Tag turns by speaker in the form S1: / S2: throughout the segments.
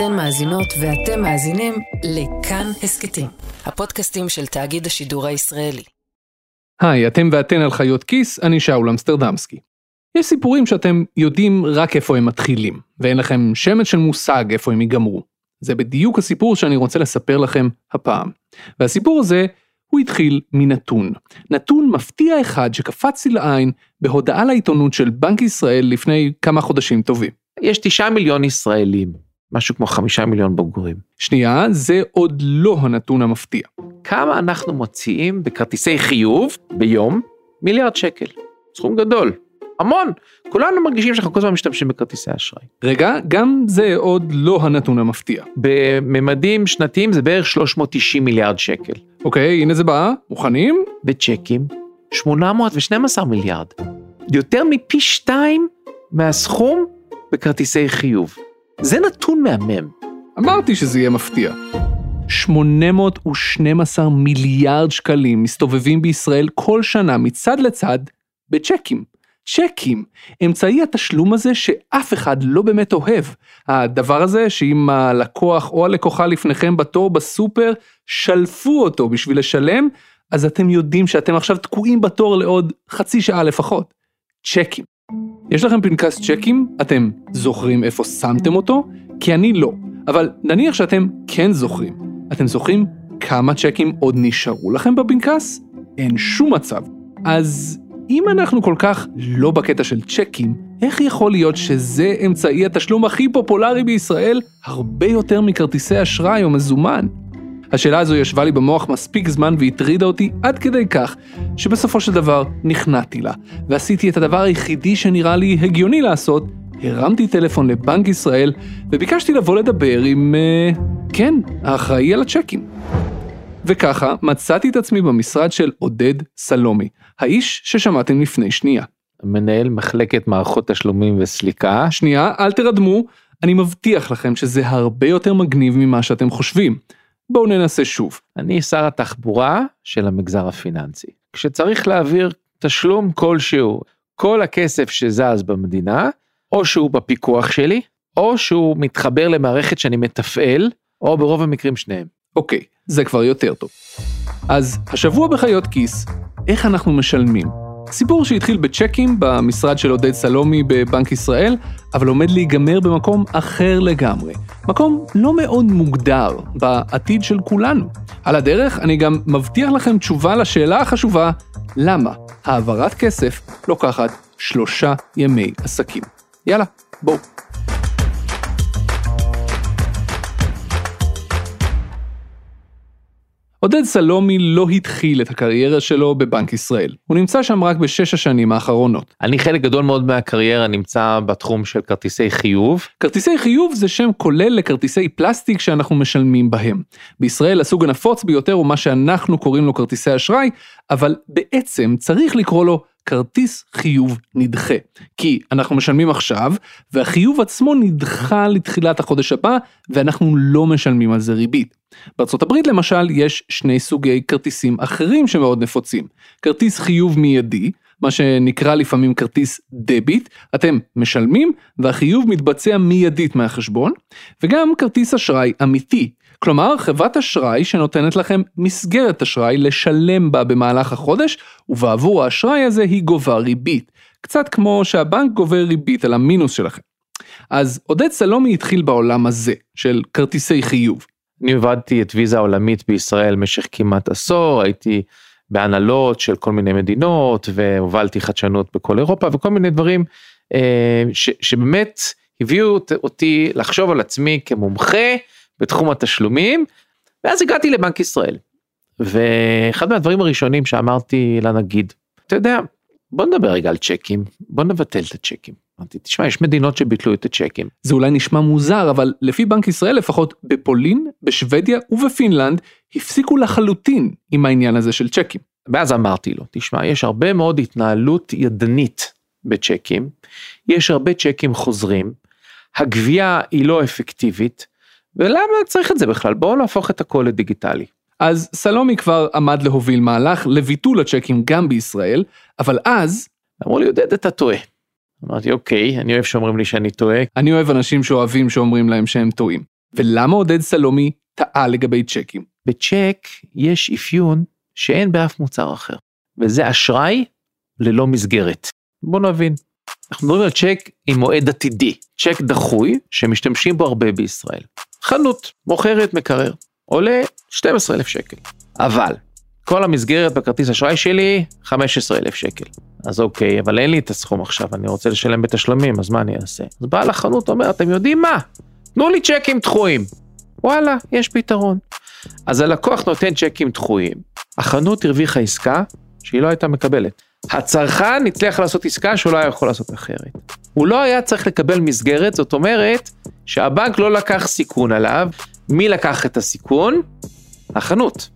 S1: אתן מאזינות ואתם מאזינים לכאן הסכתים, הפודקאסטים של תאגיד השידור הישראלי.
S2: היי, אתם ואתן על חיות כיס, אני שאול אמסטרדמסקי. יש סיפורים שאתם יודעים רק איפה הם מתחילים, ואין לכם שמץ של מושג איפה הם ייגמרו. זה בדיוק הסיפור שאני רוצה לספר לכם הפעם. והסיפור הזה, הוא התחיל מנתון. נתון מפתיע אחד שקפץ לי לעין בהודעה לעיתונות של בנק ישראל לפני כמה חודשים טובים.
S3: יש תשעה מיליון ישראלים, משהו כמו חמישה מיליון בוגרים.
S2: שנייה, זה עוד לא הנתון המפתיע.
S3: כמה אנחנו מוציאים בכרטיסי חיוב ביום? מיליארד שקל. סכום גדול. המון. כולנו מרגישים שאנחנו כל הזמן משתמשים בכרטיסי אשראי.
S2: רגע, גם זה עוד לא הנתון המפתיע.
S3: בממדים שנתיים זה בערך 390 מיליארד שקל.
S2: אוקיי, הנה זה בא, מוכנים?
S3: בצ'קים, 812 מיליארד. יותר מפי שתיים מהסכום בכרטיסי חיוב. זה נתון מהמם.
S2: אמרתי שזה יהיה מפתיע. 812 מיליארד שקלים מסתובבים בישראל כל שנה מצד לצד בצ'קים. צ'קים, אמצעי התשלום הזה שאף אחד לא באמת אוהב. הדבר הזה שאם הלקוח או הלקוחה לפניכם בתור בסופר שלפו אותו בשביל לשלם, אז אתם יודעים שאתם עכשיו תקועים בתור לעוד חצי שעה לפחות. צ'קים. יש לכם פנקס צ'קים? אתם זוכרים איפה שמתם אותו? כי אני לא. אבל נניח שאתם כן זוכרים. אתם זוכרים כמה צ'קים עוד נשארו לכם בפנקס? אין שום מצב. אז אם אנחנו כל כך לא בקטע של צ'קים, איך יכול להיות שזה אמצעי התשלום הכי פופולרי בישראל הרבה יותר מכרטיסי אשראי או מזומן? השאלה הזו ישבה לי במוח מספיק זמן והטרידה אותי עד כדי כך, שבסופו של דבר נכנעתי לה, ועשיתי את הדבר היחידי שנראה לי הגיוני לעשות, הרמתי טלפון לבנק ישראל, וביקשתי לבוא לדבר עם, אה, כן, האחראי על הצ'קים. וככה מצאתי את עצמי במשרד של עודד סלומי, האיש ששמעתם לפני שנייה.
S3: מנהל מחלקת מערכות תשלומים וסליקה.
S2: שנייה, אל תרדמו, אני מבטיח לכם שזה הרבה יותר מגניב ממה שאתם חושבים. בואו ננסה שוב.
S3: אני שר התחבורה של המגזר הפיננסי. כשצריך להעביר תשלום כלשהו, כל הכסף שזז במדינה, או שהוא בפיקוח שלי, או שהוא מתחבר למערכת שאני מתפעל, או ברוב המקרים שניהם.
S2: אוקיי, זה כבר יותר טוב. אז השבוע בחיות כיס, איך אנחנו משלמים? סיפור שהתחיל בצ'קים במשרד של עודד סלומי בבנק ישראל, אבל עומד להיגמר במקום אחר לגמרי. מקום לא מאוד מוגדר בעתיד של כולנו. על הדרך אני גם מבטיח לכם תשובה לשאלה החשובה, למה העברת כסף לוקחת שלושה ימי עסקים. יאללה, בואו. עודד סלומי לא התחיל את הקריירה שלו בבנק ישראל, הוא נמצא שם רק בשש השנים האחרונות.
S3: אני חלק גדול מאוד מהקריירה נמצא בתחום של כרטיסי חיוב.
S2: כרטיסי חיוב זה שם כולל לכרטיסי פלסטיק שאנחנו משלמים בהם. בישראל הסוג הנפוץ ביותר הוא מה שאנחנו קוראים לו כרטיסי אשראי, אבל בעצם צריך לקרוא לו כרטיס חיוב נדחה. כי אנחנו משלמים עכשיו, והחיוב עצמו נדחה לתחילת החודש הבא, ואנחנו לא משלמים על זה ריבית. הברית למשל יש שני סוגי כרטיסים אחרים שמאוד נפוצים. כרטיס חיוב מיידי, מה שנקרא לפעמים כרטיס דביט, אתם משלמים והחיוב מתבצע מיידית מהחשבון, וגם כרטיס אשראי אמיתי, כלומר חברת אשראי שנותנת לכם מסגרת אשראי לשלם בה במהלך החודש, ובעבור האשראי הזה היא גובה ריבית, קצת כמו שהבנק גובה ריבית על המינוס שלכם. אז עודד סלומי התחיל בעולם הזה, של כרטיסי חיוב.
S3: אני עבדתי את ויזה העולמית בישראל במשך כמעט עשור, הייתי בהנהלות של כל מיני מדינות והובלתי חדשנות בכל אירופה וכל מיני דברים אה, ש, שבאמת הביאו אותי לחשוב על עצמי כמומחה בתחום התשלומים ואז הגעתי לבנק ישראל. ואחד מהדברים הראשונים שאמרתי לנגיד, אתה יודע, בוא נדבר רגע על צ'קים, בוא נבטל את הצ'קים. אמרתי, תשמע, יש מדינות שביטלו את הצ'קים.
S2: זה אולי נשמע מוזר, אבל לפי בנק ישראל לפחות בפולין, בשוודיה ובפינלנד הפסיקו לחלוטין עם העניין הזה של צ'קים.
S3: ואז אמרתי לו, תשמע, יש הרבה מאוד התנהלות ידנית בצ'קים, יש הרבה צ'קים חוזרים, הגבייה היא לא אפקטיבית, ולמה צריך את זה בכלל? בואו נהפוך את הכל לדיגיטלי.
S2: אז סלומי כבר עמד להוביל מהלך לביטול הצ'קים גם בישראל, אבל אז...
S3: אמרו לי, עודד, אתה טועה. אמרתי, אוקיי, אני אוהב שאומרים לי שאני טועה.
S2: אני אוהב אנשים שאוהבים שאומרים להם שהם טועים. ולמה עודד סלומי טעה לגבי צ'קים?
S3: בצ'ק יש אפיון שאין באף מוצר אחר, וזה אשראי ללא מסגרת. בוא נבין. אנחנו מדברים על צ'ק עם מועד עתידי, צ'ק דחוי שמשתמשים בו הרבה בישראל. חנות, מוכרת מקרר, עולה 12,000 שקל. אבל, כל המסגרת בכרטיס אשראי שלי 15,000 שקל. אז אוקיי, אבל אין לי את הסכום עכשיו, אני רוצה לשלם בתשלומים, אז מה אני אעשה? אז בעל החנות אומר, אתם יודעים מה? תנו לי צ'קים דחויים. וואלה, יש פתרון. אז הלקוח נותן צ'קים דחויים, החנות הרוויחה עסקה שהיא לא הייתה מקבלת. הצרכן הצליח לעשות עסקה שהוא לא היה יכול לעשות אחרת. הוא לא היה צריך לקבל מסגרת, זאת אומרת שהבנק לא לקח סיכון עליו. מי לקח את הסיכון? החנות.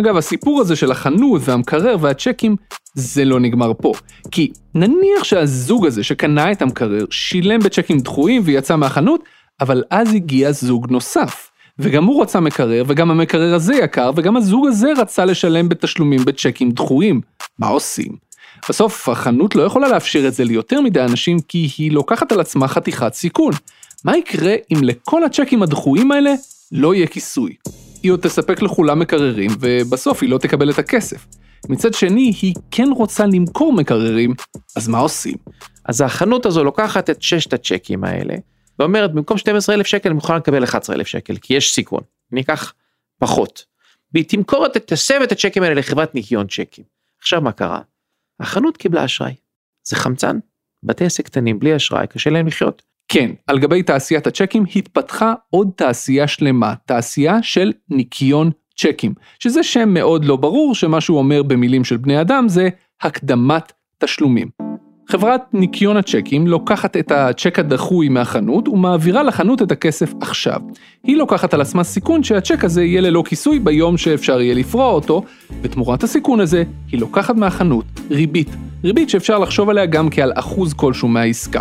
S2: אגב, הסיפור הזה של החנות והמקרר והצ'קים, זה לא נגמר פה. כי נניח שהזוג הזה שקנה את המקרר שילם בצ'קים דחויים ויצא מהחנות, אבל אז הגיע זוג נוסף. וגם הוא רצה מקרר, וגם המקרר הזה יקר, וגם הזוג הזה רצה לשלם בתשלומים בצ'קים דחויים. מה עושים? בסוף החנות לא יכולה לאפשר את זה ליותר מדי אנשים כי היא לוקחת על עצמה חתיכת סיכון. מה יקרה אם לכל הצ'קים הדחויים האלה לא יהיה כיסוי? היא עוד תספק לכולם מקררים ובסוף היא לא תקבל את הכסף. מצד שני, היא כן רוצה למכור מקררים, אז מה עושים?
S3: אז החנות הזו לוקחת את ששת הצ'קים האלה, ואומרת במקום 12,000 שקל אני מוכנה לקבל 11,000 שקל, כי יש סיכון, אני אקח פחות. והיא תמכור תסב את הצ'קים האלה לחברת ניקיון צ'קים. עכשיו מה קרה? החנות קיבלה אשראי. זה חמצן. בתי עסק קטנים בלי אשראי קשה להם לחיות.
S2: כן, על גבי תעשיית הצ'קים התפתחה עוד תעשייה שלמה, תעשייה של ניקיון צ'קים, שזה שם מאוד לא ברור שמה שהוא אומר במילים של בני אדם זה הקדמת תשלומים. חברת ניקיון הצ'קים לוקחת את הצ'ק הדחוי מהחנות ומעבירה לחנות את הכסף עכשיו. היא לוקחת על עצמה סיכון שהצ'ק הזה יהיה ללא כיסוי ביום שאפשר יהיה לפרוע אותו, ותמורת הסיכון הזה היא לוקחת מהחנות ריבית. ריבית שאפשר לחשוב עליה גם כעל אחוז כלשהו מהעסקה.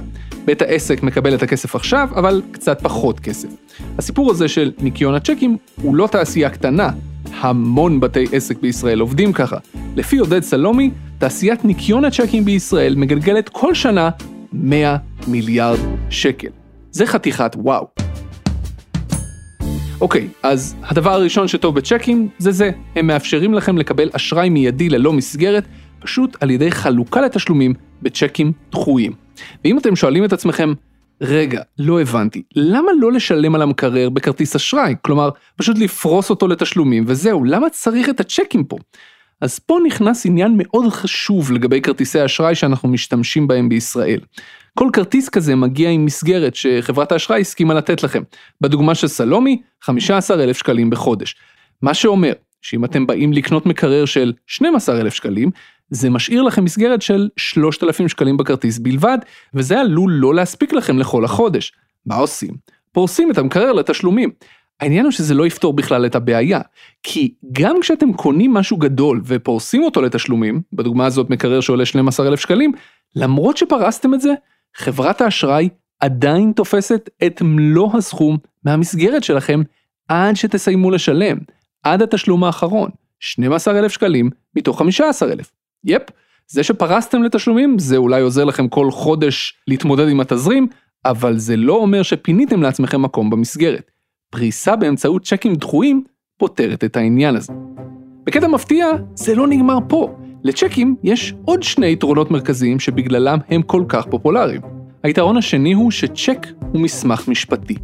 S2: בית העסק מקבל את הכסף עכשיו, אבל קצת פחות כסף. הסיפור הזה של ניקיון הצ'קים הוא לא תעשייה קטנה, המון בתי עסק בישראל עובדים ככה. לפי עודד סלומי, תעשיית ניקיון הצ'קים בישראל מגלגלת כל שנה 100 מיליארד שקל. זה חתיכת וואו. אוקיי, אז הדבר הראשון שטוב בצ'קים זה זה, הם מאפשרים לכם לקבל אשראי מיידי ללא מסגרת, פשוט על ידי חלוקה לתשלומים בצ'קים דחויים. ואם אתם שואלים את עצמכם, רגע, לא הבנתי, למה לא לשלם על המקרר בכרטיס אשראי? כלומר, פשוט לפרוס אותו לתשלומים וזהו, למה צריך את הצ'קים פה? אז פה נכנס עניין מאוד חשוב לגבי כרטיסי אשראי שאנחנו משתמשים בהם בישראל. כל כרטיס כזה מגיע עם מסגרת שחברת האשראי הסכימה לתת לכם. בדוגמה של סלומי, 15,000 שקלים בחודש. מה שאומר שאם אתם באים לקנות מקרר של 12,000 שקלים, זה משאיר לכם מסגרת של 3,000 שקלים בכרטיס בלבד, וזה עלול לא להספיק לכם לכל החודש. מה עושים? פורסים את המקרר לתשלומים. העניין הוא שזה לא יפתור בכלל את הבעיה, כי גם כשאתם קונים משהו גדול ופורסים אותו לתשלומים, בדוגמה הזאת מקרר שעולה 12,000 שקלים, למרות שפרסתם את זה, חברת האשראי עדיין תופסת את מלוא הסכום מהמסגרת שלכם עד שתסיימו לשלם, עד התשלום האחרון, 12,000 שקלים מתוך 15,000. יפ, זה שפרסתם לתשלומים זה אולי עוזר לכם כל חודש להתמודד עם התזרים, אבל זה לא אומר שפיניתם לעצמכם מקום במסגרת. פריסה באמצעות צ'קים דחויים פותרת את העניין הזה. בקטע מפתיע, זה לא נגמר פה. לצ'קים יש עוד שני יתרונות מרכזיים שבגללם הם כל כך פופולריים. היתרון השני הוא שצ'ק הוא מסמך משפטי.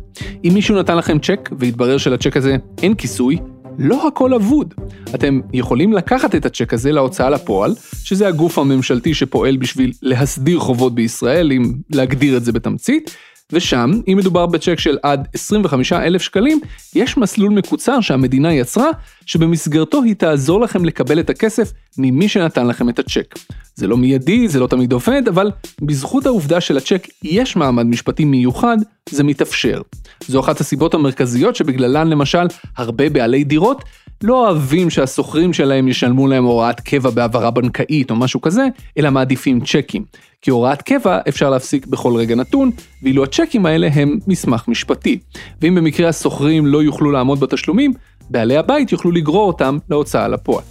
S2: אם מישהו נתן לכם צ'ק והתברר שלצ'ק הזה אין כיסוי, לא הכל אבוד. אתם יכולים לקחת את הצ'ק הזה להוצאה לפועל, שזה הגוף הממשלתי שפועל בשביל להסדיר חובות בישראל, אם להגדיר את זה בתמצית, ושם, אם מדובר בצ'ק של עד 25 אלף שקלים, יש מסלול מקוצר שהמדינה יצרה, שבמסגרתו היא תעזור לכם לקבל את הכסף ממי שנתן לכם את הצ'ק. זה לא מיידי, זה לא תמיד עובד, אבל בזכות העובדה שלצ'ק יש מעמד משפטי מיוחד, זה מתאפשר. זו אחת הסיבות המרכזיות שבגללן למשל הרבה בעלי דירות לא אוהבים שהשוכרים שלהם ישלמו להם הוראת קבע בהעברה בנקאית או משהו כזה, אלא מעדיפים צ'קים. כי הוראת קבע אפשר להפסיק בכל רגע נתון, ואילו הצ'קים האלה הם מסמך משפטי. ואם במקרה השוכרים לא יוכלו לעמוד בתשלומים, בעלי הבית יוכלו לגרור אותם להוצאה לפועל.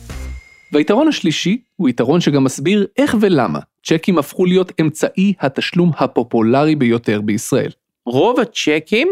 S2: והיתרון השלישי הוא יתרון שגם מסביר איך ולמה צ'קים הפכו להיות אמצעי התשלום הפופולרי ביותר בישראל.
S3: רוב הצ'קים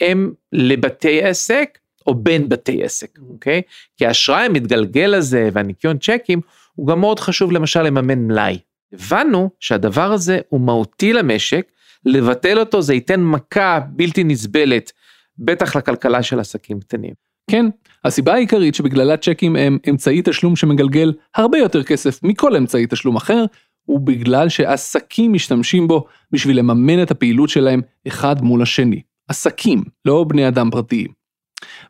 S3: הם לבתי עסק או בין בתי עסק, אוקיי? כי האשראי המתגלגל הזה והניקיון צ'קים הוא גם מאוד חשוב למשל לממן מלאי. הבנו שהדבר הזה הוא מהותי למשק, לבטל אותו זה ייתן מכה בלתי נסבלת, בטח לכלכלה של עסקים קטנים.
S2: כן, הסיבה העיקרית שבגללה צ'קים הם אמצעי תשלום שמגלגל הרבה יותר כסף מכל אמצעי תשלום אחר, הוא בגלל שעסקים משתמשים בו בשביל לממן את הפעילות שלהם אחד מול השני. עסקים, לא בני אדם פרטיים.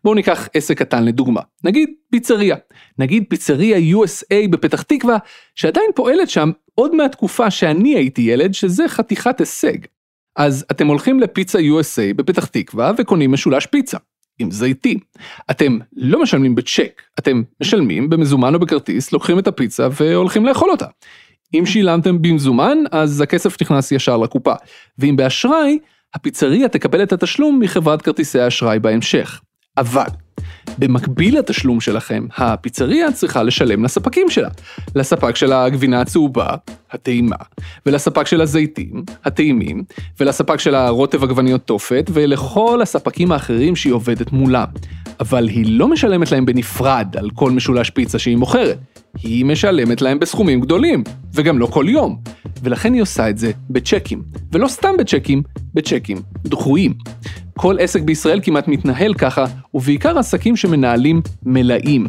S2: בואו ניקח עסק קטן לדוגמה, נגיד פיצריה, נגיד פיצריה USA בפתח תקווה, שעדיין פועלת שם עוד מהתקופה שאני הייתי ילד, שזה חתיכת הישג. אז אתם הולכים לפיצה USA בפתח תקווה וקונים משולש פיצה. עם זיתי. אתם לא משלמים בצ'ק, אתם משלמים במזומן או בכרטיס, לוקחים את הפיצה והולכים לאכול אותה. אם שילמתם במזומן, אז הכסף נכנס ישר לקופה. ואם באשראי, הפיצריה תקבל את התשלום מחברת כרטיסי האשראי בהמשך. אבל, במקביל לתשלום שלכם, הפיצריה צריכה לשלם לספקים שלה. לספק של הגבינה הצהובה, הטעימה, ולספק של הזיתים, הטעימים, ולספק של הרוטב עגבניות תופת, ולכל הספקים האחרים שהיא עובדת מולם. אבל היא לא משלמת להם בנפרד על כל משולש פיצה שהיא מוכרת. היא משלמת להם בסכומים גדולים, וגם לא כל יום. ולכן היא עושה את זה בצ'קים. ולא סתם בצ'קים, בצ'קים דחויים. כל עסק בישראל כמעט מתנהל ככה, ובעיקר עסקים שמנהלים מלאים.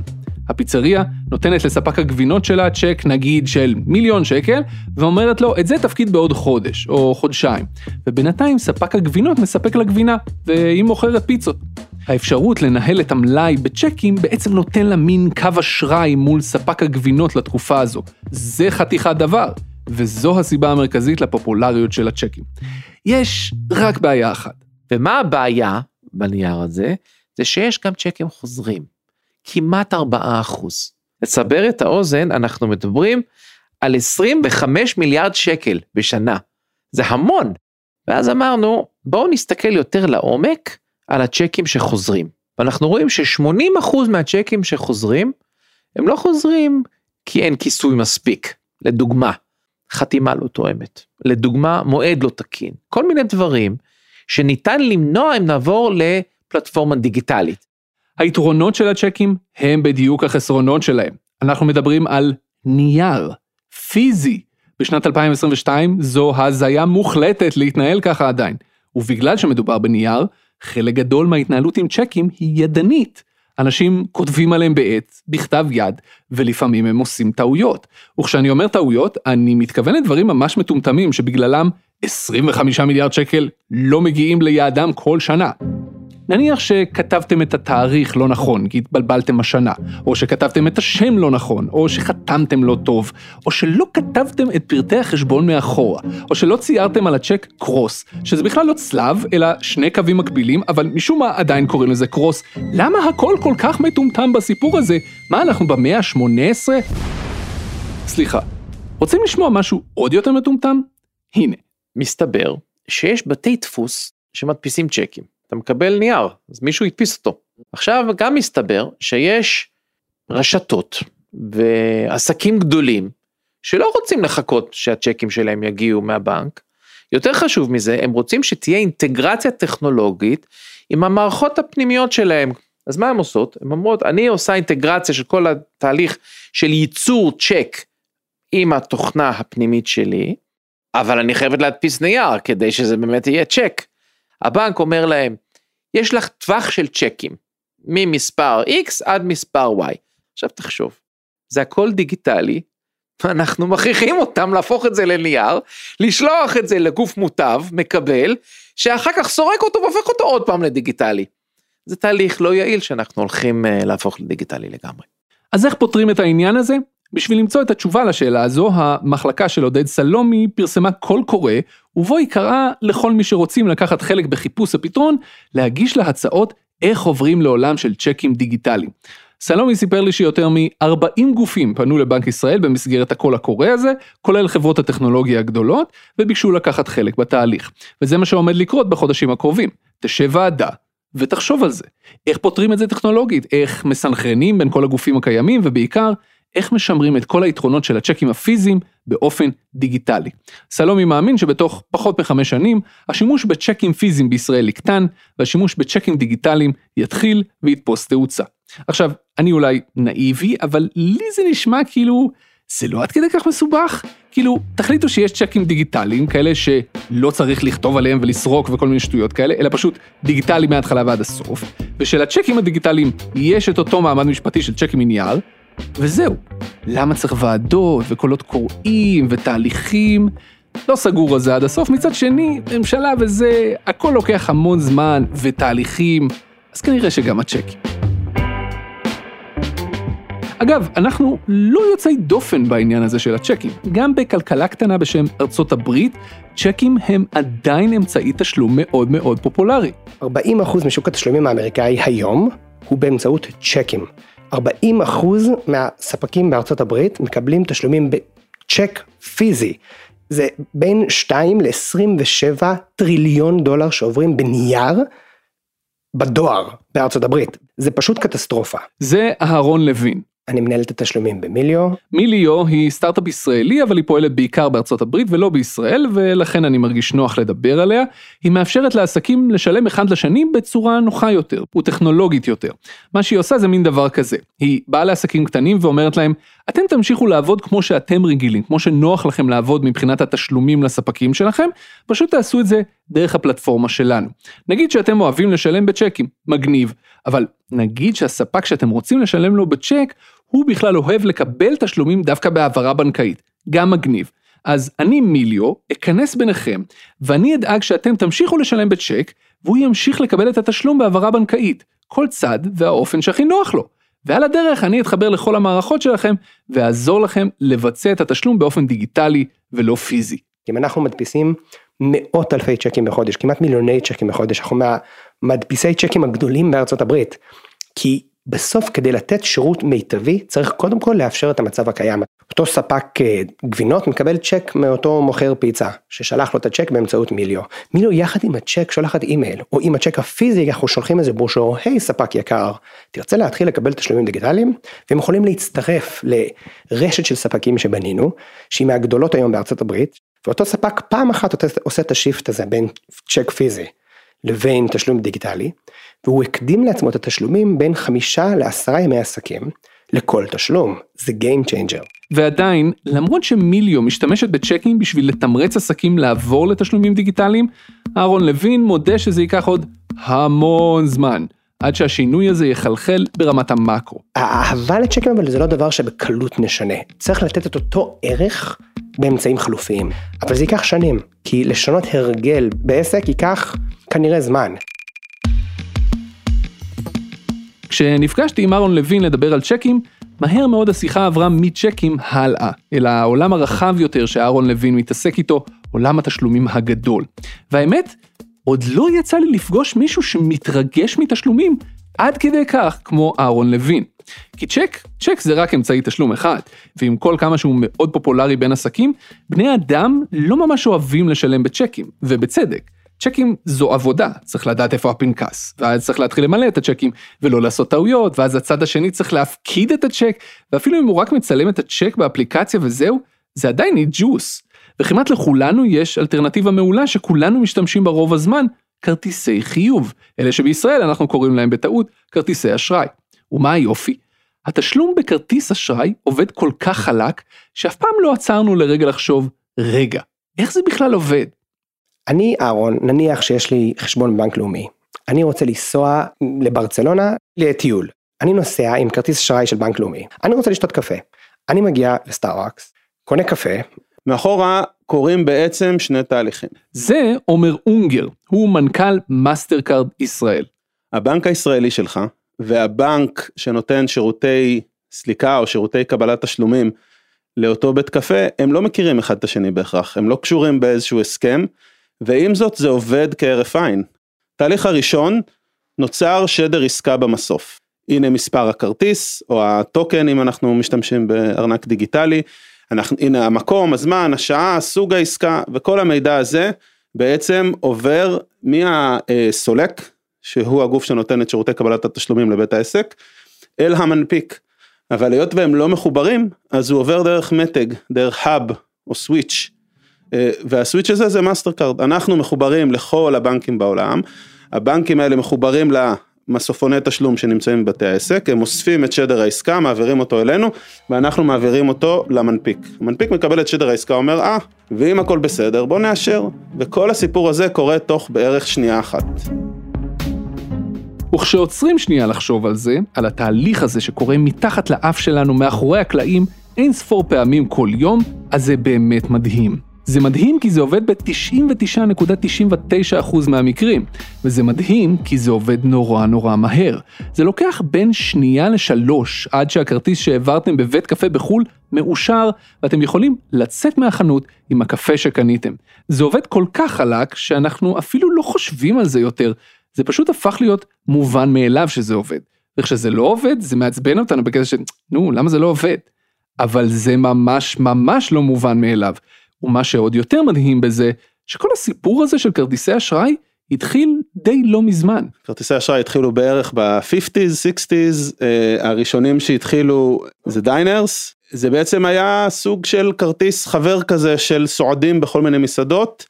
S2: הפיצריה נותנת לספק הגבינות שלה צ'ק נגיד של מיליון שקל, ואומרת לו, את זה תפקיד בעוד חודש, או חודשיים. ובינתיים ספק הגבינות מספק לה גבינה, והיא מוכרת פיצות. האפשרות לנהל את המלאי בצ'קים בעצם נותן לה מין קו אשראי מול ספק הגבינות לתקופה הזו. זה חתיכת דבר, וזו הסיבה המרכזית לפופולריות של הצ'קים. יש רק בעיה אחת.
S3: ומה הבעיה בנייר הזה? זה שיש גם צ'קים חוזרים, כמעט 4 אחוז. לסבר את האוזן, אנחנו מדברים על 25 מיליארד שקל בשנה. זה המון. ואז אמרנו, בואו נסתכל יותר לעומק על הצ'קים שחוזרים. ואנחנו רואים ש-80% מהצ'קים שחוזרים, הם לא חוזרים כי אין כיסוי מספיק. לדוגמה, חתימה לא תואמת. לדוגמה, מועד לא תקין. כל מיני דברים שניתן למנוע אם נעבור לפלטפורמה דיגיטלית.
S2: היתרונות של הצ'קים הם בדיוק החסרונות שלהם. אנחנו מדברים על נייר, פיזי. בשנת 2022 זו הזיה מוחלטת להתנהל ככה עדיין. ובגלל שמדובר בנייר, חלק גדול מההתנהלות עם צ'קים היא ידנית. אנשים כותבים עליהם בעט, בכתב יד, ולפעמים הם עושים טעויות. וכשאני אומר טעויות, אני מתכוון לדברים ממש מטומטמים שבגללם 25 מיליארד שקל לא מגיעים ליעדם כל שנה. נניח שכתבתם את התאריך לא נכון, כי התבלבלתם השנה, או שכתבתם את השם לא נכון, או שחתמתם לא טוב, או שלא כתבתם את פרטי החשבון מאחורה, או שלא ציירתם על הצ'ק קרוס, שזה בכלל לא צלב, אלא שני קווים מקבילים, אבל משום מה עדיין קוראים לזה קרוס. למה הכל כל כך מטומטם בסיפור הזה? מה, אנחנו במאה ה-18? סליחה, רוצים לשמוע משהו עוד יותר מטומטם? הנה.
S3: מסתבר שיש בתי דפוס שמדפיסים צ'קים. אתה מקבל נייר, אז מישהו הדפיס אותו. עכשיו גם מסתבר שיש רשתות ועסקים גדולים שלא רוצים לחכות שהצ'קים שלהם יגיעו מהבנק. יותר חשוב מזה, הם רוצים שתהיה אינטגרציה טכנולוגית עם המערכות הפנימיות שלהם. אז מה הן עושות? הן אומרות, אני עושה אינטגרציה של כל התהליך של ייצור צ'ק עם התוכנה הפנימית שלי, אבל אני חייבת להדפיס נייר כדי שזה באמת יהיה צ'ק. הבנק אומר להם, יש לך טווח של צ'קים, ממספר X עד מספר Y. עכשיו תחשוב, זה הכל דיגיטלי, אנחנו מכריחים אותם להפוך את זה לנייר, לשלוח את זה לגוף מוטב, מקבל, שאחר כך סורק אותו והופך אותו עוד פעם לדיגיטלי. זה תהליך לא יעיל שאנחנו הולכים uh, להפוך לדיגיטלי לגמרי.
S2: אז איך פותרים את העניין הזה? בשביל למצוא את התשובה לשאלה הזו, המחלקה של עודד סלומי פרסמה קול קורא, ובו היא קראה לכל מי שרוצים לקחת חלק בחיפוש הפתרון, להגיש לה הצעות איך עוברים לעולם של צ'קים דיגיטליים. סלומי סיפר לי שיותר מ-40 גופים פנו לבנק ישראל במסגרת הקול הקורא הזה, כולל חברות הטכנולוגיה הגדולות, וביקשו לקחת חלק בתהליך. וזה מה שעומד לקרות בחודשים הקרובים. תשב ועדה, ותחשוב על זה. איך פותרים את זה טכנולוגית? איך מסנכרנים בין כל הגופים הקיימים, ובעיקר, איך משמרים את כל היתרונות של הצ'קים הפיזיים באופן דיגיטלי. סלומי מאמין שבתוך פחות מחמש שנים, השימוש בצ'קים פיזיים בישראל יקטן, והשימוש בצ'קים דיגיטליים יתחיל ויתפוס תאוצה. עכשיו, אני אולי נאיבי, אבל לי זה נשמע כאילו, זה לא עד כדי כך מסובך. כאילו, תחליטו שיש צ'קים דיגיטליים, כאלה שלא צריך לכתוב עליהם ולסרוק וכל מיני שטויות כאלה, אלא פשוט דיגיטלי מההתחלה ועד הסוף, ושלצ'קים הדיגיטליים יש את אותו מעמד משפטי של צ'קים מנייר, וזהו. למה צריך ועדות וקולות קוראים ותהליכים? לא סגור על זה עד הסוף. מצד שני, ממשלה וזה, הכל לוקח המון זמן ותהליכים, אז כנראה שגם הצ'קים. אגב, אנחנו לא יוצאי דופן בעניין הזה של הצ'קים. גם בכלכלה קטנה בשם ארצות הברית, צ'קים הם עדיין אמצעי תשלום מאוד מאוד פופולרי.
S4: 40% משוק התשלומים האמריקאי היום הוא באמצעות צ'קים. 40% מהספקים בארצות הברית מקבלים תשלומים בצ'ק פיזי. זה בין 2 ל-27 טריליון דולר שעוברים בנייר בדואר בארצות הברית. זה פשוט קטסטרופה.
S2: זה אהרון לוין,
S4: אני מנהל את התשלומים במיליו.
S2: מיליו היא סטארט-אפ ישראלי אבל היא פועלת בעיקר בארצות הברית ולא בישראל ולכן אני מרגיש נוח לדבר עליה. היא מאפשרת לעסקים לשלם אחד לשני בצורה נוחה יותר וטכנולוגית יותר. מה שהיא עושה זה מין דבר כזה, היא באה לעסקים קטנים ואומרת להם אתם תמשיכו לעבוד כמו שאתם רגילים, כמו שנוח לכם לעבוד מבחינת התשלומים לספקים שלכם, פשוט תעשו את זה דרך הפלטפורמה שלנו. נגיד שאתם אוהבים לשלם בצ'קים, מגניב, אבל נגיד שהספק שאתם רוצים לשלם לו בצ'ק הוא בכלל אוהב לקבל תשלומים דווקא בהעברה בנקאית, גם מגניב. אז אני מיליו, אכנס ביניכם, ואני אדאג שאתם תמשיכו לשלם בצ'ק, והוא ימשיך לקבל את התשלום בהעברה בנקאית, כל צד והאופן שהכי נוח לו. ועל הדרך אני אתחבר לכל המערכות שלכם, ואעזור לכם לבצע את התשלום באופן דיגיטלי ולא פיזי.
S4: אם אנחנו מדפיסים מאות אלפי צ'קים בחודש, כמעט מיליוני צ'קים בחודש, אנחנו מהמדפיסי צ'קים הגדולים בארצות הברית. כי בסוף כדי לתת שירות מיטבי צריך קודם כל לאפשר את המצב הקיים. אותו ספק אה, גבינות מקבל צ'ק מאותו מוכר פיצה ששלח לו את הצ'ק באמצעות מיליו. מיליו יחד עם הצ'ק שולחת אימייל או עם הצ'ק הפיזי אנחנו שולחים איזה ברושור היי ספק יקר תרצה להתחיל לקבל תשלומים דיגיטליים והם יכולים להצטרף לרשת של ספקים שבנינו שהיא מהגדולות היום בארצות הברית ואותו ספק פעם אחת עושה את השיפט הזה בין צ'ק פיזי לבין תשלום דיגיטלי, והוא הקדים לעצמו את התשלומים בין חמישה לעשרה ימי עסקים לכל תשלום, זה Game Changer.
S2: ועדיין, למרות שמיליו משתמשת בצ'קים בשביל לתמרץ עסקים לעבור לתשלומים דיגיטליים, אהרון לוין מודה שזה ייקח עוד המון זמן. עד שהשינוי הזה יחלחל ברמת המאקרו.
S4: האהבה לצ'קים אבל זה לא דבר שבקלות נשנה. צריך לתת את אותו ערך באמצעים חלופיים. אבל זה ייקח שנים, כי לשנות הרגל בעסק ייקח כנראה זמן.
S2: כשנפגשתי עם אהרון לוין לדבר על צ'קים, מהר מאוד השיחה עברה מצ'קים הלאה, אל העולם הרחב יותר שאהרון לוין מתעסק איתו, עולם התשלומים הגדול. והאמת, עוד לא יצא לי לפגוש מישהו שמתרגש מתשלומים עד כדי כך כמו אהרון לוין. כי צ'ק, צ'ק זה רק אמצעי תשלום אחד, ועם כל כמה שהוא מאוד פופולרי בין עסקים, בני אדם לא ממש אוהבים לשלם בצ'קים, ובצדק. צ'קים זו עבודה, צריך לדעת איפה הפנקס, ואז צריך להתחיל למלא את הצ'קים ולא לעשות טעויות, ואז הצד השני צריך להפקיד את הצ'ק, ואפילו אם הוא רק מצלם את הצ'ק באפליקציה וזהו, זה עדיין ג'וס. וכמעט לכולנו יש אלטרנטיבה מעולה שכולנו משתמשים בה רוב הזמן, כרטיסי חיוב, אלה שבישראל אנחנו קוראים להם בטעות כרטיסי אשראי. ומה היופי? התשלום בכרטיס אשראי עובד כל כך חלק, שאף פעם לא עצרנו לרגע לחשוב, רגע, איך זה בכלל עובד?
S4: אני אהרון, נניח שיש לי חשבון בנק לאומי, אני רוצה לנסוע לברצלונה לטיול. אני נוסע עם כרטיס אשראי של בנק לאומי, אני רוצה לשתות קפה. אני מגיע לסטארבקס, קונה קפה.
S5: מאחורה קורים בעצם שני תהליכים.
S2: זה עומר אונגר, הוא מנכ"ל מאסטר קארד ישראל.
S5: הבנק הישראלי שלך והבנק שנותן שירותי סליקה או שירותי קבלת תשלומים לאותו בית קפה, הם לא מכירים אחד את השני בהכרח, הם לא קשורים באיזשהו הסכם, ועם זאת זה עובד כהרף עין. תהליך הראשון, נוצר שדר עסקה במסוף. הנה מספר הכרטיס, או הטוקן אם אנחנו משתמשים בארנק דיגיטלי, אנחנו, הנה המקום, הזמן, השעה, סוג העסקה, וכל המידע הזה בעצם עובר מהסולק, שהוא הגוף שנותן את שירותי קבלת התשלומים לבית העסק, אל המנפיק. אבל היות והם לא מחוברים, אז הוא עובר דרך מתג, דרך hub או switch, וה switch הזה זה מאסטר קארד, אנחנו מחוברים לכל הבנקים בעולם, הבנקים האלה מחוברים למסופוני תשלום שנמצאים בבתי העסק, הם אוספים את שדר העסקה, מעבירים אותו אלינו, ואנחנו מעבירים אותו למנפיק. המנפיק מקבל את שדר העסקה, אומר, אה, ואם הכל בסדר, בוא נאשר. וכל הסיפור הזה קורה תוך בערך שנייה אחת.
S2: וכשעוצרים שנייה לחשוב על זה, על התהליך הזה שקורה מתחת לאף שלנו מאחורי הקלעים אין ספור פעמים כל יום, אז זה באמת מדהים. זה מדהים כי זה עובד ב-99.99% מהמקרים, וזה מדהים כי זה עובד נורא נורא מהר. זה לוקח בין שנייה לשלוש עד שהכרטיס שהעברתם בבית קפה בחו"ל מאושר, ואתם יכולים לצאת מהחנות עם הקפה שקניתם. זה עובד כל כך חלק שאנחנו אפילו לא חושבים על זה יותר, זה פשוט הפך להיות מובן מאליו שזה עובד. וכשזה לא עובד, זה מעצבן אותנו בקטע של, נו, למה זה לא עובד? אבל זה ממש ממש לא מובן מאליו. ומה שעוד יותר מדהים בזה, שכל הסיפור הזה של כרטיסי אשראי התחיל די לא מזמן.
S5: כרטיסי אשראי התחילו בערך ב-50's, 60's, אה, הראשונים שהתחילו זה דיינרס, זה בעצם היה סוג של כרטיס חבר כזה של סועדים בכל מיני מסעדות.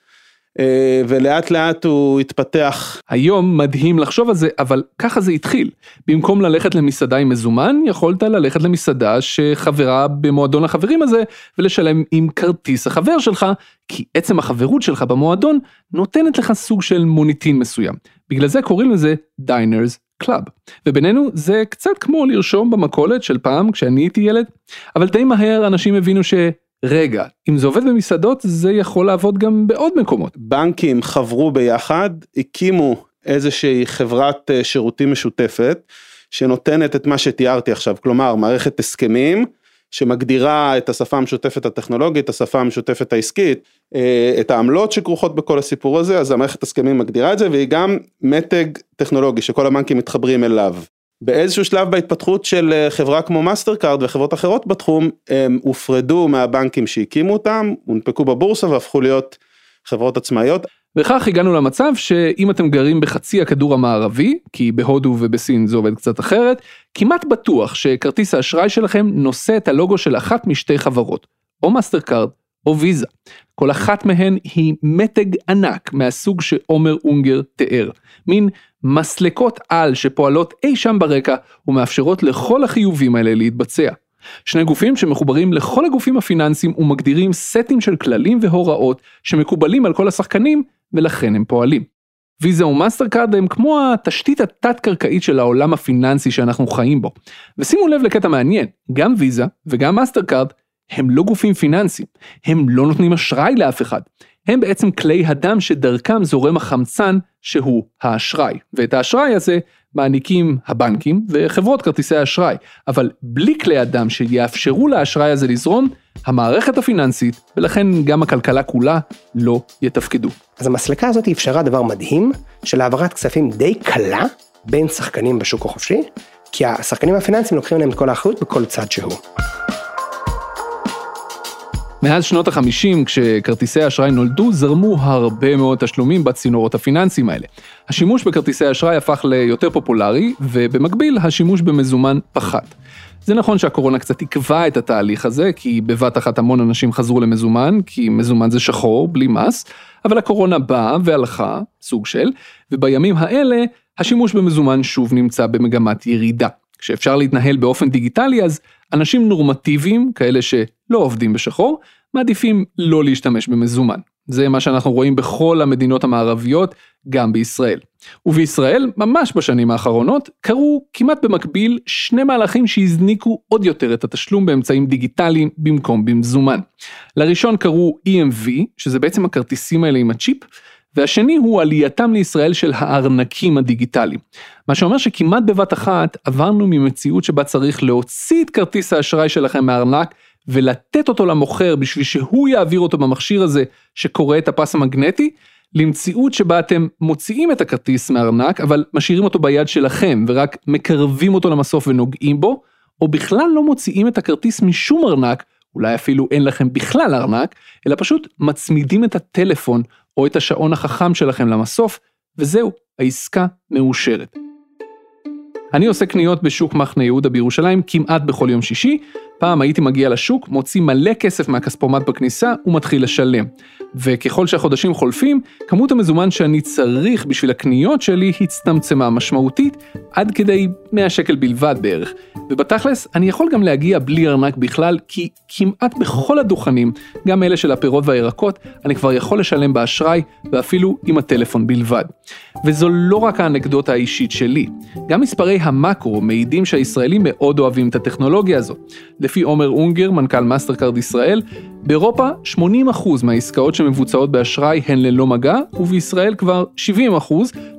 S5: אה, ולאט לאט הוא התפתח.
S2: היום מדהים לחשוב על זה, אבל ככה זה התחיל. במקום ללכת למסעדה עם מזומן, יכולת ללכת למסעדה שחברה במועדון החברים הזה, ולשלם עם כרטיס החבר שלך, כי עצם החברות שלך במועדון נותנת לך סוג של מוניטין מסוים. בגלל זה קוראים לזה דיינרס קלאב. ובינינו זה קצת כמו לרשום במכולת של פעם כשאני הייתי ילד, אבל די מהר אנשים הבינו ש... רגע, אם זה עובד במסעדות זה יכול לעבוד גם בעוד מקומות.
S5: בנקים חברו ביחד, הקימו איזושהי חברת אה, שירותים משותפת, שנותנת את מה שתיארתי עכשיו, כלומר מערכת הסכמים, שמגדירה את השפה המשותפת הטכנולוגית, השפה המשותפת העסקית, אה, את העמלות שכרוכות בכל הסיפור הזה, אז המערכת הסכמים מגדירה את זה, והיא גם מתג טכנולוגי שכל הבנקים מתחברים אליו. באיזשהו שלב בהתפתחות של אה, חברה כמו מאסטר קארד וחברות אחרות בתחום, הם הופרדו מהבנקים שהקימו אותם, הונפקו בבורסה והפכו להיות חברות עצמאיות.
S2: וכך הגענו למצב שאם אתם גרים בחצי הכדור המערבי, כי בהודו ובסין זה עובד קצת אחרת, כמעט בטוח שכרטיס האשראי שלכם נושא את הלוגו של אחת משתי חברות, או מאסטר קארד או ויזה. כל אחת מהן היא מתג ענק מהסוג שעומר אונגר תיאר, מין מסלקות על שפועלות אי שם ברקע ומאפשרות לכל החיובים האלה להתבצע. שני גופים שמחוברים לכל הגופים הפיננסיים ומגדירים סטים של כללים והוראות שמקובלים על כל השחקנים ולכן הם פועלים. ויזה ומאסטר קארד הם כמו התשתית התת-קרקעית של העולם הפיננסי שאנחנו חיים בו. ושימו לב לקטע מעניין, גם ויזה וגם מאסטר קארד הם לא גופים פיננסיים, הם לא נותנים אשראי לאף אחד, הם בעצם כלי הדם שדרכם זורם החמצן שהוא האשראי, ואת האשראי הזה מעניקים הבנקים וחברות כרטיסי האשראי, אבל בלי כלי הדם שיאפשרו לאשראי הזה לזרום, המערכת הפיננסית ולכן גם הכלכלה כולה לא יתפקדו.
S4: אז המסלקה הזאת אפשרה דבר מדהים של העברת כספים די קלה בין שחקנים בשוק החופשי, כי השחקנים הפיננסיים לוקחים להם את כל האחריות בכל צד שהוא.
S2: מאז שנות החמישים, כשכרטיסי אשראי נולדו, זרמו הרבה מאוד תשלומים בצינורות הפיננסיים האלה. השימוש בכרטיסי אשראי הפך ליותר פופולרי, ובמקביל השימוש במזומן פחת. זה נכון שהקורונה קצת עיכבה את התהליך הזה, כי בבת אחת המון אנשים חזרו למזומן, כי מזומן זה שחור, בלי מס, אבל הקורונה באה והלכה, סוג של, ובימים האלה השימוש במזומן שוב נמצא במגמת ירידה. כשאפשר להתנהל באופן דיגיטלי אז אנשים נורמטיביים, כאלה שלא עובדים בשחור, מעדיפים לא להשתמש במזומן. זה מה שאנחנו רואים בכל המדינות המערביות, גם בישראל. ובישראל, ממש בשנים האחרונות, קרו כמעט במקביל שני מהלכים שהזניקו עוד יותר את התשלום באמצעים דיגיטליים במקום במזומן. לראשון קראו EMV, שזה בעצם הכרטיסים האלה עם הצ'יפ, והשני הוא עלייתם לישראל של הארנקים הדיגיטליים. מה שאומר שכמעט בבת אחת עברנו ממציאות שבה צריך להוציא את כרטיס האשראי שלכם מהארנק ולתת אותו למוכר בשביל שהוא יעביר אותו במכשיר הזה שקורא את הפס המגנטי, למציאות שבה אתם מוציאים את הכרטיס מהארנק אבל משאירים אותו ביד שלכם ורק מקרבים אותו למסוף ונוגעים בו, או בכלל לא מוציאים את הכרטיס משום ארנק, אולי אפילו אין לכם בכלל ארנק, אלא פשוט מצמידים את הטלפון או את השעון החכם שלכם למסוף, וזהו, העסקה מאושרת. אני עושה קניות בשוק מחנה יהודה בירושלים כמעט בכל יום שישי. פעם הייתי מגיע לשוק, מוציא מלא כסף מהכספומט בכניסה ומתחיל לשלם. וככל שהחודשים חולפים, כמות המזומן שאני צריך בשביל הקניות שלי הצטמצמה משמעותית, עד כדי 100 שקל בלבד בערך. ובתכלס, אני יכול גם להגיע בלי ארנק בכלל, כי כמעט בכל הדוכנים, גם אלה של הפירות והירקות, אני כבר יכול לשלם באשראי, ואפילו עם הטלפון בלבד. וזו לא רק האנקדוטה האישית שלי, גם מספרי המאקרו מעידים שהישראלים מאוד אוהבים את הטכנולוגיה הזאת. לפי עומר אונגר, מנכ"ל מאסטרקארד ישראל, באירופה 80% מהעסקאות שמבוצעות באשראי הן ללא מגע, ובישראל כבר 70%,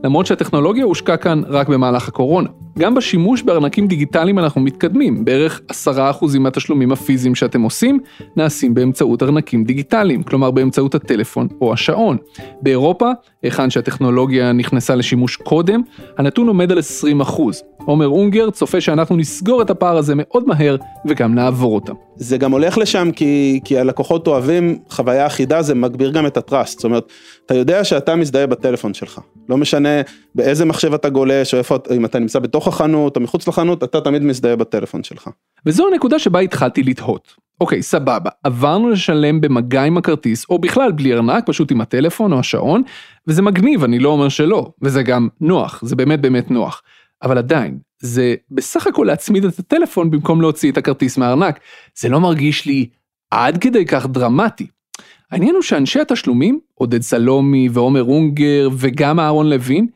S2: למרות שהטכנולוגיה הושקעה כאן רק במהלך הקורונה. גם בשימוש בארנקים דיגיטליים אנחנו מתקדמים, בערך 10% מהתשלומים הפיזיים שאתם עושים נעשים באמצעות ארנקים דיגיטליים, כלומר באמצעות הטלפון או השעון. באירופה, היכן שהטכנולוגיה נכנסה לשימוש קודם, הנתון עומד על 20%. עומר אונגר צופה שאנחנו נסגור את הפער הזה מאוד מהר וגם נעבור אותם.
S5: זה גם הולך לשם כי, כי הלקוחות אוהבים חוויה אחידה, זה מגביר גם את הטראסט, זאת אומרת, אתה יודע שאתה מזדהה בטלפון שלך, לא משנה באיזה מחשב אתה גולש או איפה, אם אתה נמצא בתוך החנות או מחוץ לחנות, אתה תמיד מזדהה בטלפון שלך.
S2: וזו הנקודה שבה התחלתי לתהות. אוקיי, סבבה, עברנו לשלם במגע עם הכרטיס, או בכלל בלי ארנק, פשוט עם הטלפון או השעון, וזה מגניב, אני לא אומר שלא, וזה גם נוח, זה באמת באמת נוח. אבל עדיין, זה בסך הכל להצמיד את הטלפון במקום להוציא את הכרטיס מהארנק. זה לא מרגיש לי עד כדי כך דרמטי. העניין הוא שאנשי התשלומים, עודד סלומי ועומר אונגר וגם אהרון לוין,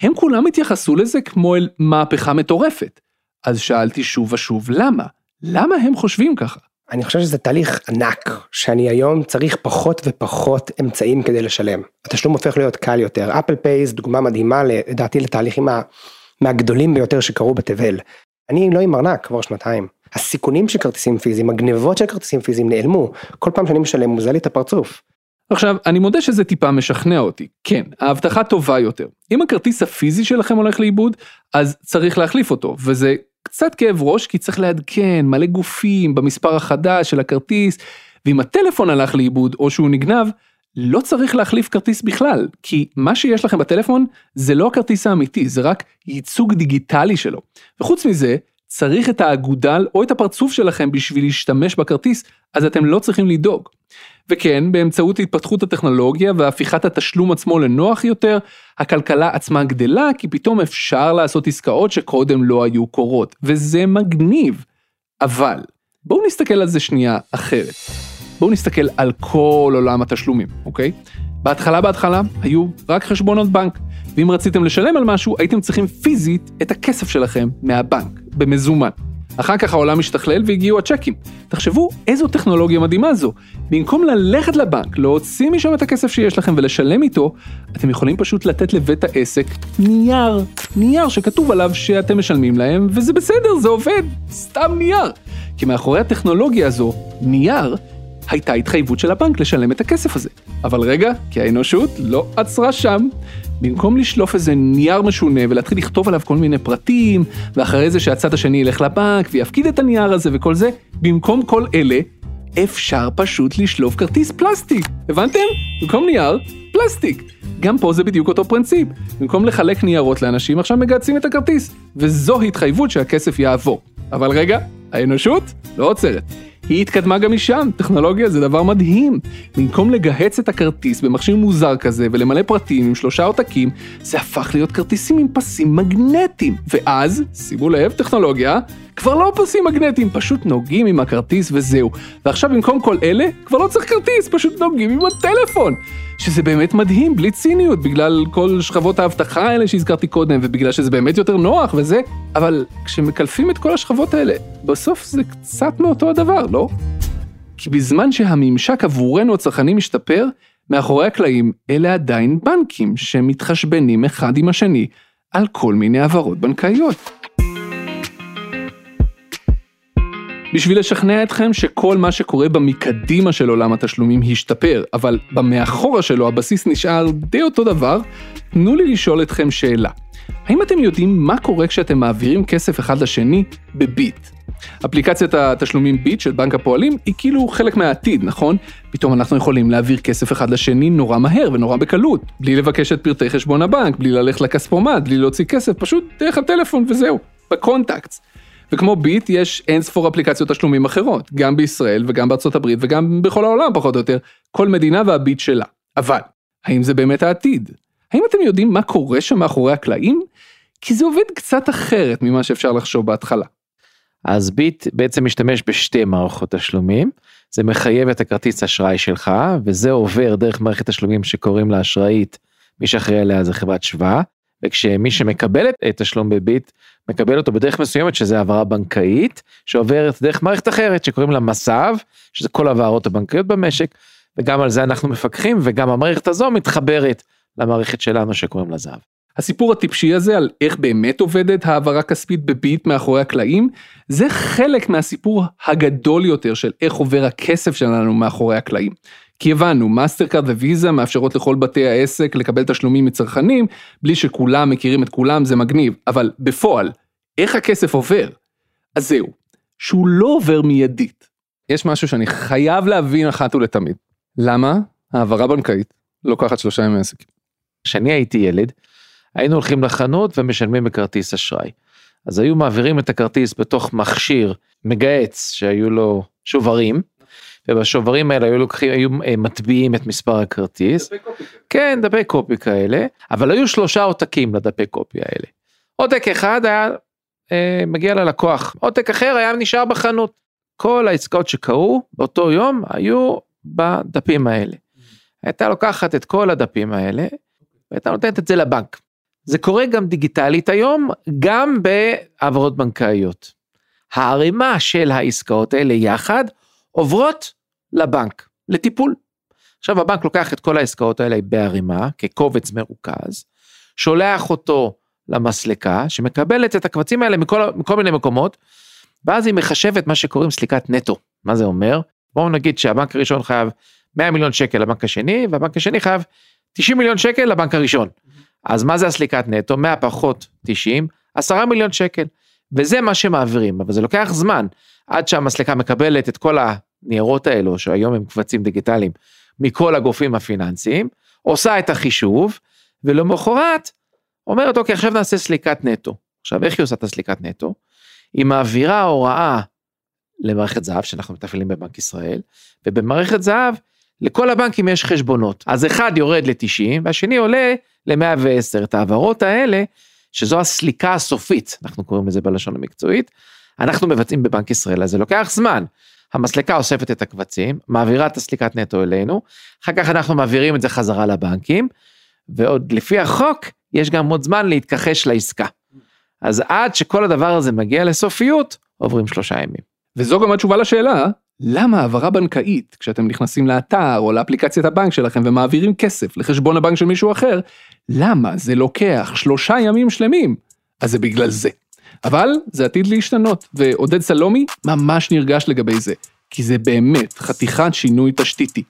S2: הם כולם התייחסו לזה כמו אל מהפכה מטורפת. אז שאלתי שוב ושוב למה? למה הם חושבים ככה?
S4: אני חושב שזה תהליך ענק, שאני היום צריך פחות ופחות אמצעים כדי לשלם. התשלום הופך להיות קל יותר. אפל פייס דוגמה מדהימה לדעתי לתהליכים מהגדולים ביותר שקרו בתבל. אני לא עם ארנק כבר שנתיים. הסיכונים של כרטיסים פיזיים, הגנבות של כרטיסים פיזיים נעלמו. כל פעם שאני משלם מוזל לי את הפרצוף.
S2: עכשיו, אני מודה שזה טיפה משכנע אותי. כן, ההבטחה טובה יותר. אם הכרטיס הפיזי שלכם הולך לאיבוד, אז צריך להחליף אותו, וזה קצת כאב ראש כי צריך לעדכן מלא גופים במספר החדש של הכרטיס, ואם הטלפון הלך לאיבוד או שהוא נגנב, לא צריך להחליף כרטיס בכלל, כי מה שיש לכם בטלפון זה לא הכרטיס האמיתי, זה רק ייצוג דיגיטלי שלו. וחוץ מזה, צריך את האגודל או את הפרצוף שלכם בשביל להשתמש בכרטיס, אז אתם לא צריכים לדאוג. וכן, באמצעות התפתחות הטכנולוגיה והפיכת התשלום עצמו לנוח יותר, הכלכלה עצמה גדלה כי פתאום אפשר לעשות עסקאות שקודם לא היו קורות, וזה מגניב. אבל, בואו נסתכל על זה שנייה אחרת. בואו נסתכל על כל עולם התשלומים, אוקיי? בהתחלה בהתחלה היו רק חשבונות בנק, ואם רציתם לשלם על משהו הייתם צריכים פיזית את הכסף שלכם מהבנק, במזומן. אחר כך העולם השתכלל והגיעו הצ'קים. תחשבו איזו טכנולוגיה מדהימה זו. במקום ללכת לבנק, להוציא משם את הכסף שיש לכם ולשלם איתו, אתם יכולים פשוט לתת לבית העסק נייר, נייר שכתוב עליו שאתם משלמים להם, וזה בסדר, זה עובד, סתם נייר. כי מאחורי הטכנולוגיה הזו, נייר, הייתה התחייבות של הבנק לשלם את הכסף הזה. אבל רגע, כי האנושות לא עצרה שם. במקום לשלוף איזה נייר משונה ולהתחיל לכתוב עליו כל מיני פרטים, ואחרי זה שהצד השני ילך לבנק ויפקיד את הנייר הזה וכל זה, במקום כל אלה, אפשר פשוט לשלוף כרטיס פלסטיק. הבנתם? במקום נייר, פלסטיק. גם פה זה בדיוק אותו פרינציפ. במקום לחלק ניירות לאנשים, עכשיו מגהצים את הכרטיס. וזו התחייבות שהכסף יעבור. אבל רגע, האנושות לא עוצרת. היא התקדמה גם משם, טכנולוגיה זה דבר מדהים. במקום לגהץ את הכרטיס במכשיר מוזר כזה ולמלא פרטים עם שלושה עותקים, זה הפך להיות כרטיסים עם פסים מגנטיים. ואז, שימו לב, טכנולוגיה, כבר לא פסים מגנטיים, פשוט נוגעים עם הכרטיס וזהו. ועכשיו במקום כל אלה, כבר לא צריך כרטיס, פשוט נוגעים עם הטלפון. שזה באמת מדהים, בלי ציניות, בגלל כל שכבות האבטחה האלה שהזכרתי קודם, ובגלל שזה באמת יותר נוח וזה, אבל כשמקלפים את כל השכבות האלה, בסוף זה קצת מאותו הדבר, לא? כי בזמן שהממשק עבורנו הצרכנים משתפר, מאחורי הקלעים אלה עדיין בנקים שמתחשבנים אחד עם השני על כל מיני העברות בנקאיות. בשביל לשכנע אתכם שכל מה שקורה במקדימה של עולם התשלומים השתפר, אבל במאחורה שלו הבסיס נשאר די אותו דבר, תנו לי לשאול אתכם שאלה. האם אתם יודעים מה קורה כשאתם מעבירים כסף אחד לשני בביט? אפליקציית התשלומים ביט של בנק הפועלים היא כאילו חלק מהעתיד, נכון? פתאום אנחנו יכולים להעביר כסף אחד לשני נורא מהר ונורא בקלות, בלי לבקש את פרטי חשבון הבנק, בלי ללכת לכספומט, בלי להוציא כסף, פשוט דרך הטלפון וזהו. בקונטקט. וכמו ביט יש אין ספור אפליקציות תשלומים אחרות, גם בישראל וגם בארצות הברית וגם בכל העולם פחות או יותר, כל מדינה והביט שלה. אבל, האם זה באמת העתיד? האם אתם יודעים מה קורה שם מאחורי הקלעים? כי זה עובד קצת אחרת ממה שאפשר לחשוב בהתחלה.
S3: אז ביט בעצם משתמש בשתי מערכות תשלומים, זה מחייב את הכרטיס אשראי שלך, וזה עובר דרך מערכת תשלומים שקוראים לה אשראית, מי שאחראי עליה זה חברת שווה, וכשמי שמקבל את תשלום בביט, מקבל אותו בדרך מסוימת שזה העברה בנקאית, שעוברת דרך מערכת אחרת שקוראים לה מס"ב, שזה כל העברות הבנקאיות במשק, וגם על זה אנחנו מפקחים, וגם המערכת הזו מתחברת למערכת שלנו שקוראים לה זהב.
S2: הסיפור הטיפשי הזה על איך באמת עובדת העברה כספית בביט מאחורי הקלעים, זה חלק מהסיפור הגדול יותר של איך עובר הכסף שלנו מאחורי הקלעים. כי הבנו, מאסטרקארד וויזה מאפשרות לכל בתי העסק לקבל תשלומים מצרכנים, בלי שכולם מכירים את כולם, זה מגניב, אבל בפועל, איך הכסף עובר? אז זהו, שהוא לא עובר מיידית. יש משהו שאני חייב להבין אחת ולתמיד. למה העברה בנקאית לוקחת שלושה ימי עסקים?
S3: כשאני הייתי ילד, היינו הולכים לחנות ומשלמים בכרטיס אשראי. אז היו מעבירים את הכרטיס בתוך מכשיר מגהץ שהיו לו שוברים, ובשוברים האלה היו לוקחים, היו אה, מטביעים את מספר הכרטיס. כן, דפי קופי כאלה, אבל היו שלושה עותקים לדפי קופי האלה. עותק אחד היה אה, מגיע ללקוח, עותק אחר היה נשאר בחנות. כל העסקאות שקרו באותו יום היו בדפים האלה. הייתה לוקחת את כל הדפים האלה, והייתה נותנת את זה לבנק. זה קורה גם דיגיטלית היום, גם בהעברות בנקאיות. הערימה של העסקאות האלה יחד עוברות לבנק, לטיפול. עכשיו הבנק לוקח את כל העסקאות האלה בערימה, כקובץ מרוכז, שולח אותו למסלקה, שמקבלת את הקבצים האלה מכל, מכל מיני מקומות, ואז היא מחשבת מה שקוראים סליקת נטו. מה זה אומר? בואו נגיד שהבנק הראשון חייב 100 מיליון שקל לבנק השני, והבנק השני חייב 90 מיליון שקל לבנק הראשון. אז מה זה הסליקת נטו? 100 פחות 90, 10 מיליון שקל. וזה מה שמעבירים, אבל זה לוקח זמן עד שהמסלקה מקבלת את כל הניירות האלו, שהיום הם קבצים דיגיטליים, מכל הגופים הפיננסיים, עושה את החישוב, ולמחרת אומרת, אוקיי, עכשיו נעשה סליקת נטו. עכשיו, איך היא עושה את הסליקת נטו? היא מעבירה הוראה למערכת זהב, שאנחנו מתפעלים בבנק ישראל, ובמערכת זהב, לכל הבנקים יש חשבונות. אז אחד יורד ל-90, והשני עולה ל-110. את ההעברות האלה, שזו הסליקה הסופית, אנחנו קוראים לזה בלשון המקצועית, אנחנו מבצעים בבנק ישראל, אז זה לוקח זמן. המסלקה אוספת את הקבצים, מעבירה את הסליקת נטו אלינו, אחר כך אנחנו מעבירים את זה חזרה לבנקים, ועוד לפי החוק, יש גם עוד זמן להתכחש לעסקה. אז עד שכל הדבר הזה מגיע לסופיות, עוברים שלושה ימים.
S2: וזו גם התשובה לשאלה, למה העברה בנקאית, כשאתם נכנסים לאתר או לאפליקציית הבנק שלכם ומעבירים כסף לחשבון הבנק של מישהו אחר, למה זה לוקח שלושה ימים שלמים? אז זה בגלל זה. אבל זה עתיד להשתנות, ועודד סלומי ממש נרגש לגבי זה, כי זה באמת חתיכת שינוי תשתיתי.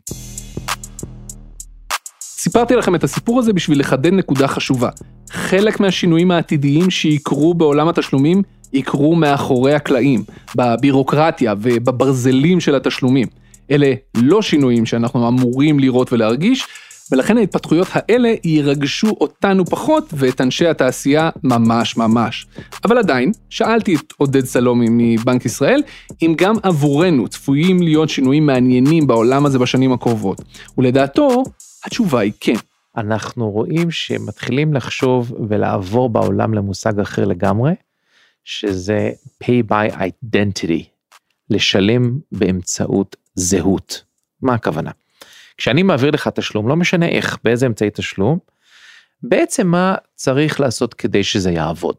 S2: סיפרתי לכם את הסיפור הזה בשביל לחדד נקודה חשובה. חלק מהשינויים העתידיים שיקרו בעולם התשלומים יקרו מאחורי הקלעים, בבירוקרטיה ובברזלים של התשלומים. אלה לא שינויים שאנחנו אמורים לראות ולהרגיש, ולכן ההתפתחויות האלה ירגשו אותנו פחות ואת אנשי התעשייה ממש ממש. אבל עדיין, שאלתי את עודד סלומי מבנק ישראל, אם גם עבורנו צפויים להיות שינויים מעניינים בעולם הזה בשנים הקרובות. ולדעתו, התשובה היא כן.
S3: אנחנו רואים שמתחילים לחשוב ולעבור בעולם למושג אחר לגמרי, שזה pay by identity, לשלם באמצעות זהות. מה הכוונה? כשאני מעביר לך תשלום, לא משנה איך, באיזה אמצעי תשלום, בעצם מה צריך לעשות כדי שזה יעבוד?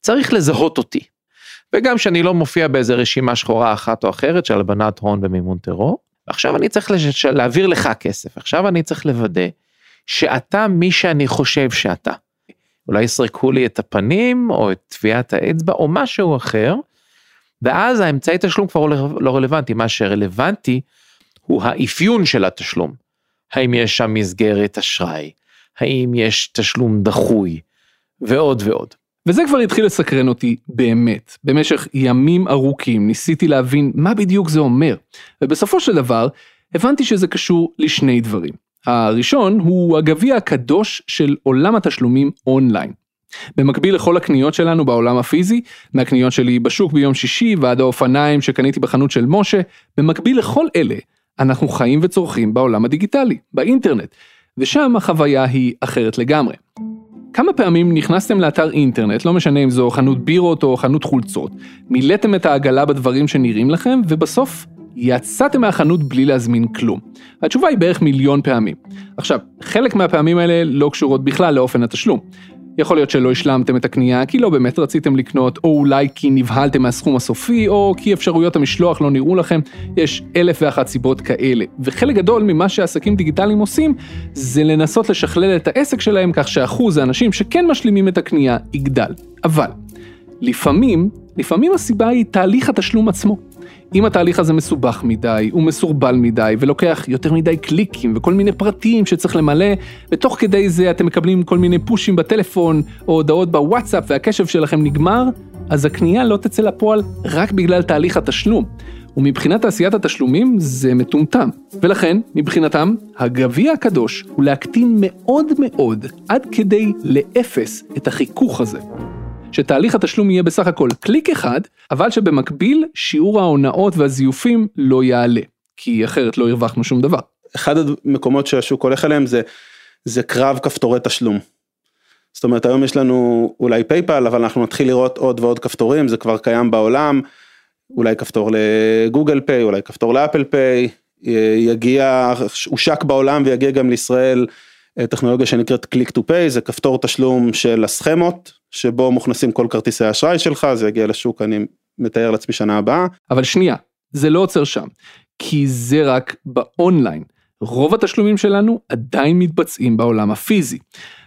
S3: צריך לזהות אותי. וגם שאני לא מופיע באיזה רשימה שחורה אחת או אחרת של הלבנת הון ומימון טרור, עכשיו אני צריך לש... להעביר לך כסף, עכשיו אני צריך לוודא שאתה מי שאני חושב שאתה. אולי יסרקו לי את הפנים או את טביעת האצבע או משהו אחר, ואז האמצעי תשלום כבר לא, לא רלוונטי, מה שרלוונטי הוא האפיון של התשלום. האם יש שם מסגרת אשראי, האם יש תשלום דחוי, ועוד ועוד.
S2: וזה כבר התחיל לסקרן אותי באמת. במשך ימים ארוכים ניסיתי להבין מה בדיוק זה אומר, ובסופו של דבר הבנתי שזה קשור לשני דברים. הראשון הוא הגביע הקדוש של עולם התשלומים אונליין. במקביל לכל הקניות שלנו בעולם הפיזי, מהקניות שלי בשוק ביום שישי ועד האופניים שקניתי בחנות של משה, במקביל לכל אלה, אנחנו חיים וצורכים בעולם הדיגיטלי, באינטרנט, ושם החוויה היא אחרת לגמרי. כמה פעמים נכנסתם לאתר אינטרנט, לא משנה אם זו חנות בירות או חנות חולצות, מילאתם את העגלה בדברים שנראים לכם, ובסוף יצאתם מהחנות בלי להזמין כלום. התשובה היא בערך מיליון פעמים. עכשיו, חלק מהפעמים האלה לא קשורות בכלל לאופן התשלום. יכול להיות שלא השלמתם את הקנייה כי לא באמת רציתם לקנות, או אולי כי נבהלתם מהסכום הסופי, או כי אפשרויות המשלוח לא נראו לכם, יש אלף ואחת סיבות כאלה. וחלק גדול ממה שעסקים דיגיטליים עושים, זה לנסות לשכלל את העסק שלהם כך שאחוז האנשים שכן משלימים את הקנייה יגדל. אבל, לפעמים, לפעמים הסיבה היא תהליך התשלום עצמו. אם התהליך הזה מסובך מדי, הוא מסורבל מדי, ולוקח יותר מדי קליקים וכל מיני פרטים שצריך למלא, ותוך כדי זה אתם מקבלים כל מיני פושים בטלפון, או הודעות בוואטסאפ והקשב שלכם נגמר, אז הקנייה לא תצא לפועל רק בגלל תהליך התשלום. ומבחינת תעשיית התשלומים זה מטומטם. ולכן, מבחינתם, הגביע הקדוש הוא להקטין מאוד מאוד עד כדי לאפס את החיכוך הזה. שתהליך התשלום יהיה בסך הכל קליק אחד, אבל שבמקביל שיעור ההונאות והזיופים לא יעלה, כי אחרת לא הרווחנו שום דבר.
S5: אחד המקומות שהשוק הולך אליהם זה, זה קרב כפתורי תשלום. זאת אומרת היום יש לנו אולי PayPal אבל אנחנו נתחיל לראות עוד ועוד כפתורים זה כבר קיים בעולם. אולי כפתור ל Google Pay אולי כפתור ל Apple Pay יגיע הושק בעולם ויגיע גם לישראל טכנולוגיה שנקראת Click to Pay זה כפתור תשלום של הסכמות שבו מוכנסים כל כרטיסי האשראי שלך, זה יגיע לשוק, אני מתאר לעצמי שנה הבאה.
S2: אבל שנייה, זה לא עוצר שם, כי זה רק באונליין. רוב התשלומים שלנו עדיין מתבצעים בעולם הפיזי.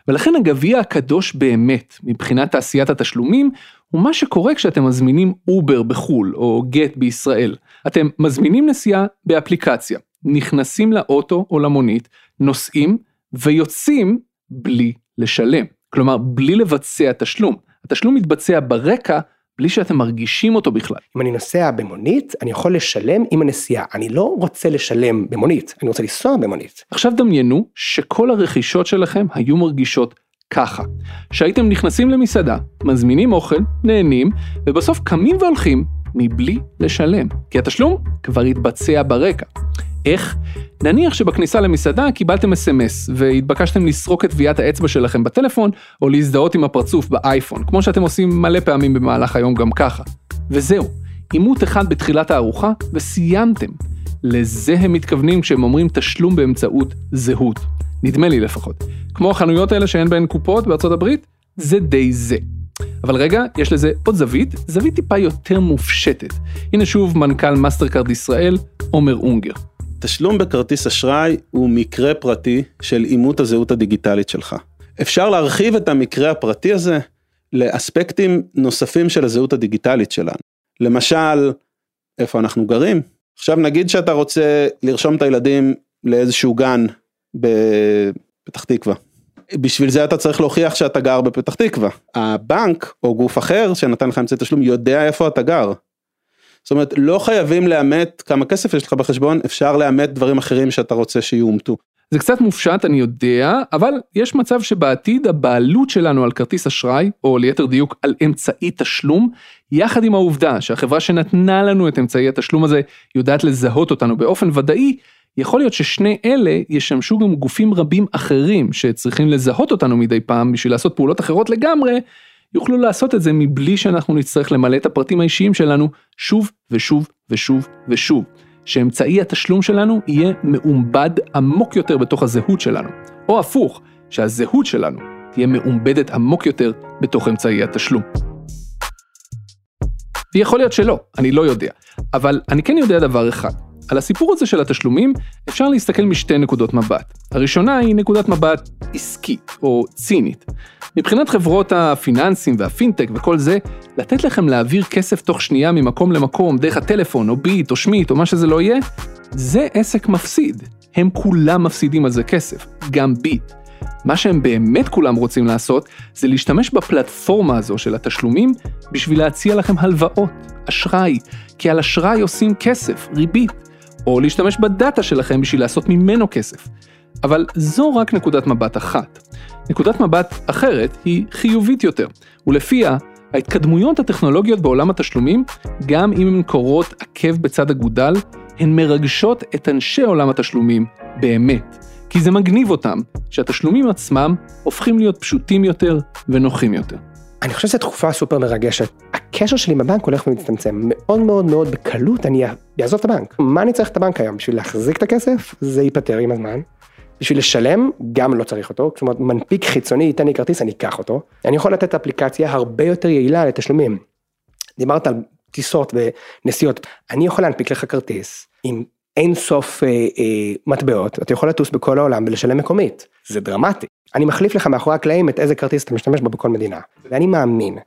S2: ולכן הגביע הקדוש באמת, מבחינת תעשיית התשלומים, הוא מה שקורה כשאתם מזמינים אובר בחו"ל או גט בישראל. אתם מזמינים נסיעה באפליקציה, נכנסים לאוטו או למונית, נוסעים ויוצאים בלי לשלם. כלומר בלי לבצע תשלום. התשלום מתבצע ברקע בלי שאתם מרגישים אותו בכלל.
S4: אם אני נוסע במונית, אני יכול לשלם עם הנסיעה. אני לא רוצה לשלם במונית, אני רוצה לנסוע במונית.
S2: עכשיו דמיינו שכל הרכישות שלכם היו מרגישות ככה. שהייתם נכנסים למסעדה, מזמינים אוכל, נהנים, ובסוף קמים והולכים מבלי לשלם. כי התשלום כבר התבצע ברקע. איך? נניח שבכניסה למסעדה קיבלתם אס.אם.אס והתבקשתם לסרוק את טביעת האצבע שלכם בטלפון או להזדהות עם הפרצוף באייפון, כמו שאתם עושים מלא פעמים במהלך היום גם ככה. וזהו, עימות אחד בתחילת הארוחה וסיימתם. לזה הם מתכוונים כשהם אומרים תשלום באמצעות זהות. נדמה לי לפחות. כמו החנויות האלה שאין בהן קופות בארצות הברית, זה די זה. אבל רגע, יש לזה עוד זווית, זווית טיפה יותר מופשטת. הנה שוב מנכ"ל מאסטרקארד ישראל, עומר אונגר.
S5: תשלום בכרטיס אשראי הוא מקרה פרטי של אימות הזהות הדיגיטלית שלך. אפשר להרחיב את המקרה הפרטי הזה לאספקטים נוספים של הזהות הדיגיטלית שלנו. למשל, איפה אנחנו גרים. עכשיו נגיד שאתה רוצה לרשום את הילדים לאיזשהו גן בפתח תקווה. בשביל זה אתה צריך להוכיח שאתה גר בפתח תקווה. הבנק או גוף אחר שנתן לך אמצעי תשלום יודע איפה אתה גר. זאת אומרת לא חייבים לאמת כמה כסף יש לך בחשבון אפשר לאמת דברים אחרים שאתה רוצה שיאומתו.
S2: זה קצת מופשט אני יודע אבל יש מצב שבעתיד הבעלות שלנו על כרטיס אשראי או ליתר דיוק על אמצעי תשלום יחד עם העובדה שהחברה שנתנה לנו את אמצעי התשלום הזה יודעת לזהות אותנו באופן ודאי יכול להיות ששני אלה ישמשו גם גופים רבים אחרים שצריכים לזהות אותנו מדי פעם בשביל לעשות פעולות אחרות לגמרי יוכלו לעשות את זה מבלי שאנחנו נצטרך למלא את הפרטים האישיים שלנו שוב ושוב ושוב ושוב. שאמצעי התשלום שלנו יהיה מעובד עמוק יותר בתוך הזהות שלנו. או הפוך, שהזהות שלנו תהיה מעובדת עמוק יותר בתוך אמצעי התשלום. ויכול להיות שלא, אני לא יודע. אבל אני כן יודע דבר אחד. על הסיפור הזה של התשלומים אפשר להסתכל משתי נקודות מבט. הראשונה היא נקודת מבט עסקית או צינית. מבחינת חברות הפיננסים והפינטק וכל זה, לתת לכם להעביר כסף תוך שנייה ממקום למקום דרך הטלפון או ביט או שמית או מה שזה לא יהיה, זה עסק מפסיד. הם כולם מפסידים על זה כסף, גם ביט. מה שהם באמת כולם רוצים לעשות, זה להשתמש בפלטפורמה הזו של התשלומים בשביל להציע לכם הלוואות, אשראי, כי על אשראי עושים כסף, ריבית, או להשתמש בדאטה שלכם בשביל לעשות ממנו כסף. אבל זו רק נקודת מבט אחת. נקודת מבט אחרת היא חיובית יותר, ולפיה ההתקדמויות הטכנולוגיות בעולם התשלומים, גם אם הן קורות עקב בצד אגודל, הן מרגשות את אנשי עולם התשלומים באמת. כי זה מגניב אותם, שהתשלומים עצמם הופכים להיות פשוטים יותר ונוחים יותר.
S4: אני חושב שזו תקופה סופר מרגשת. הקשר שלי עם הבנק הולך ומצטמצם. מאוד מאוד מאוד בקלות אני אעזוב את הבנק. מה אני צריך את הבנק היום? בשביל להחזיק את הכסף? זה ייפתר עם הזמן. בשביל לשלם, גם לא צריך אותו. אומרת, מנפיק חיצוני ייתן לי כרטיס, אני אקח אותו. אני יכול לתת אפליקציה הרבה יותר יעילה לתשלומים. דיברת על טיסות ונסיעות. אני יכול להנפיק לך כרטיס עם אין סוף אה, אה, מטבעות, אתה יכול לטוס בכל העולם ולשלם מקומית. זה דרמטי. אני מחליף לך מאחורי הקלעים את איזה כרטיס אתה משתמש בו בכל מדינה. ואני מאמין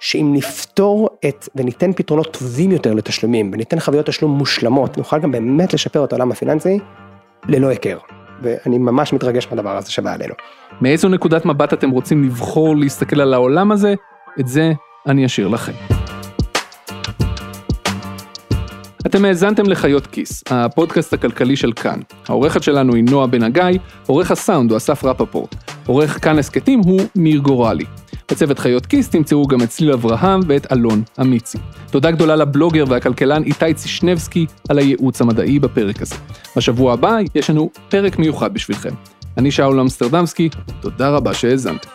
S4: שאם נפתור את וניתן פתרונות טובים יותר לתשלומים וניתן חוויות תשלום מושלמות, נוכל גם באמת לשפר את העולם הפיננסי ללא היכר. ואני ממש מתרגש מהדבר הזה שבא עלינו.
S2: מאיזו נקודת מבט אתם רוצים לבחור להסתכל על העולם הזה? את זה אני אשאיר לכם. אתם האזנתם לחיות כיס, הפודקאסט הכלכלי של כאן. העורכת שלנו היא נועה בן הגיא, עורך הסאונד הוא אסף רפפורט. עורך כאן הסכתים הוא מיר גורלי. בצוות חיות כיס תמצאו גם את צליל אברהם ואת אלון אמיצי. תודה גדולה לבלוגר והכלכלן איתי צישנבסקי על הייעוץ המדעי בפרק הזה. בשבוע הבא יש לנו פרק מיוחד בשבילכם. אני שאול אמסטרדמסקי, תודה רבה שהאזנתם.